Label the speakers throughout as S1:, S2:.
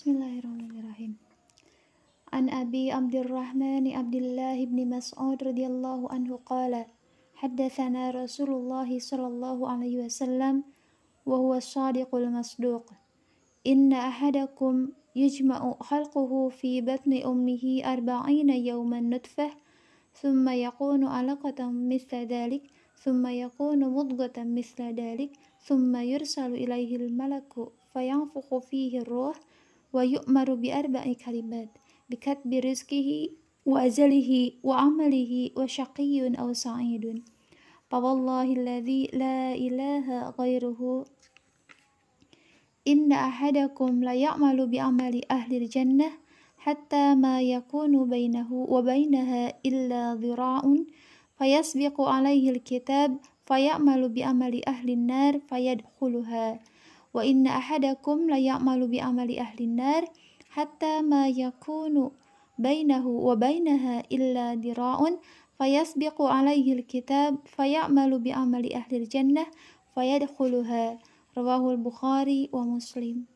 S1: Bismillahirrahmanirrahim. An Abi Abdurrahman Abdullah bin Mas'ud radhiyallahu anhu qala حدثنا رسول الله صلى الله عليه وسلم وهو الصادق المصدوق إن أحدكم يجمع خلقه في بطن أمه أربعين يوما نطفة ثم يكون علقة مثل ذلك ثم يكون مضغة مثل ذلك ثم يرسل إليه الملك فينفخ فيه الروح ويؤمر بأربع كلمات بكتب رزقه وأجله وعمله وشقي أو سعيد. فوالله الذي لا إله غيره إن أحدكم ليعمل بعمل أهل الجنة حتى ما يكون بينه وبينها إلا ذراع فيسبق عليه الكتاب فيعمل بعمل أهل النار فيدخلها. wa inna ahadakum la ya'malu bi amali ahli nar hatta ma yakunu bainahu wa bainaha illa dira'un fayasbiqu alaihi alkitab fayamalu bi amali ahli jannah fayadkhuluha. Rawahul bukhari wa muslim.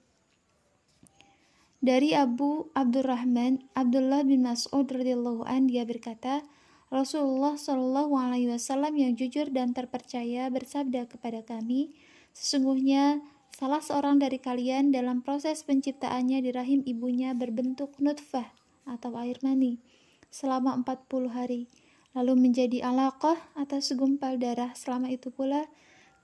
S1: Dari Abu Abdurrahman Abdullah bin Mas'ud radhiyallahu an dia berkata Rasulullah Shallallahu alaihi wasallam yang jujur dan terpercaya bersabda kepada kami sesungguhnya Salah seorang dari kalian dalam proses penciptaannya di rahim ibunya berbentuk nutfah atau air mani selama 40 hari, lalu menjadi alaqah atau segumpal darah selama itu pula,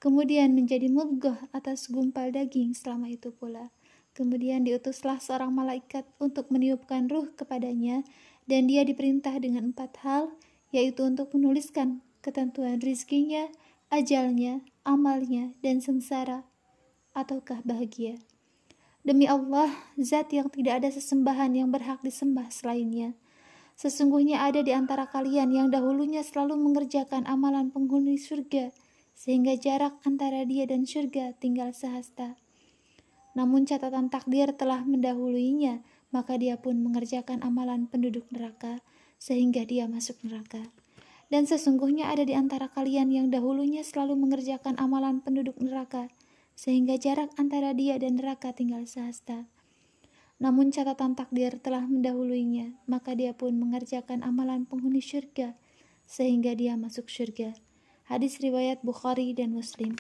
S1: kemudian menjadi mudghah atau segumpal daging selama itu pula. Kemudian diutuslah seorang malaikat untuk meniupkan ruh kepadanya, dan dia diperintah dengan empat hal, yaitu untuk menuliskan ketentuan rizkinya, ajalnya, amalnya, dan sengsara ataukah bahagia. Demi Allah, zat yang tidak ada sesembahan yang berhak disembah selainnya. Sesungguhnya ada di antara kalian yang dahulunya selalu mengerjakan amalan penghuni surga, sehingga jarak antara dia dan surga tinggal sehasta. Namun catatan takdir telah mendahuluinya, maka dia pun mengerjakan amalan penduduk neraka, sehingga dia masuk neraka. Dan sesungguhnya ada di antara kalian yang dahulunya selalu mengerjakan amalan penduduk neraka, sehingga jarak antara dia dan neraka tinggal sehasta. Namun catatan takdir telah mendahuluinya, maka dia pun mengerjakan amalan penghuni syurga, sehingga dia masuk syurga. Hadis riwayat Bukhari dan Muslim.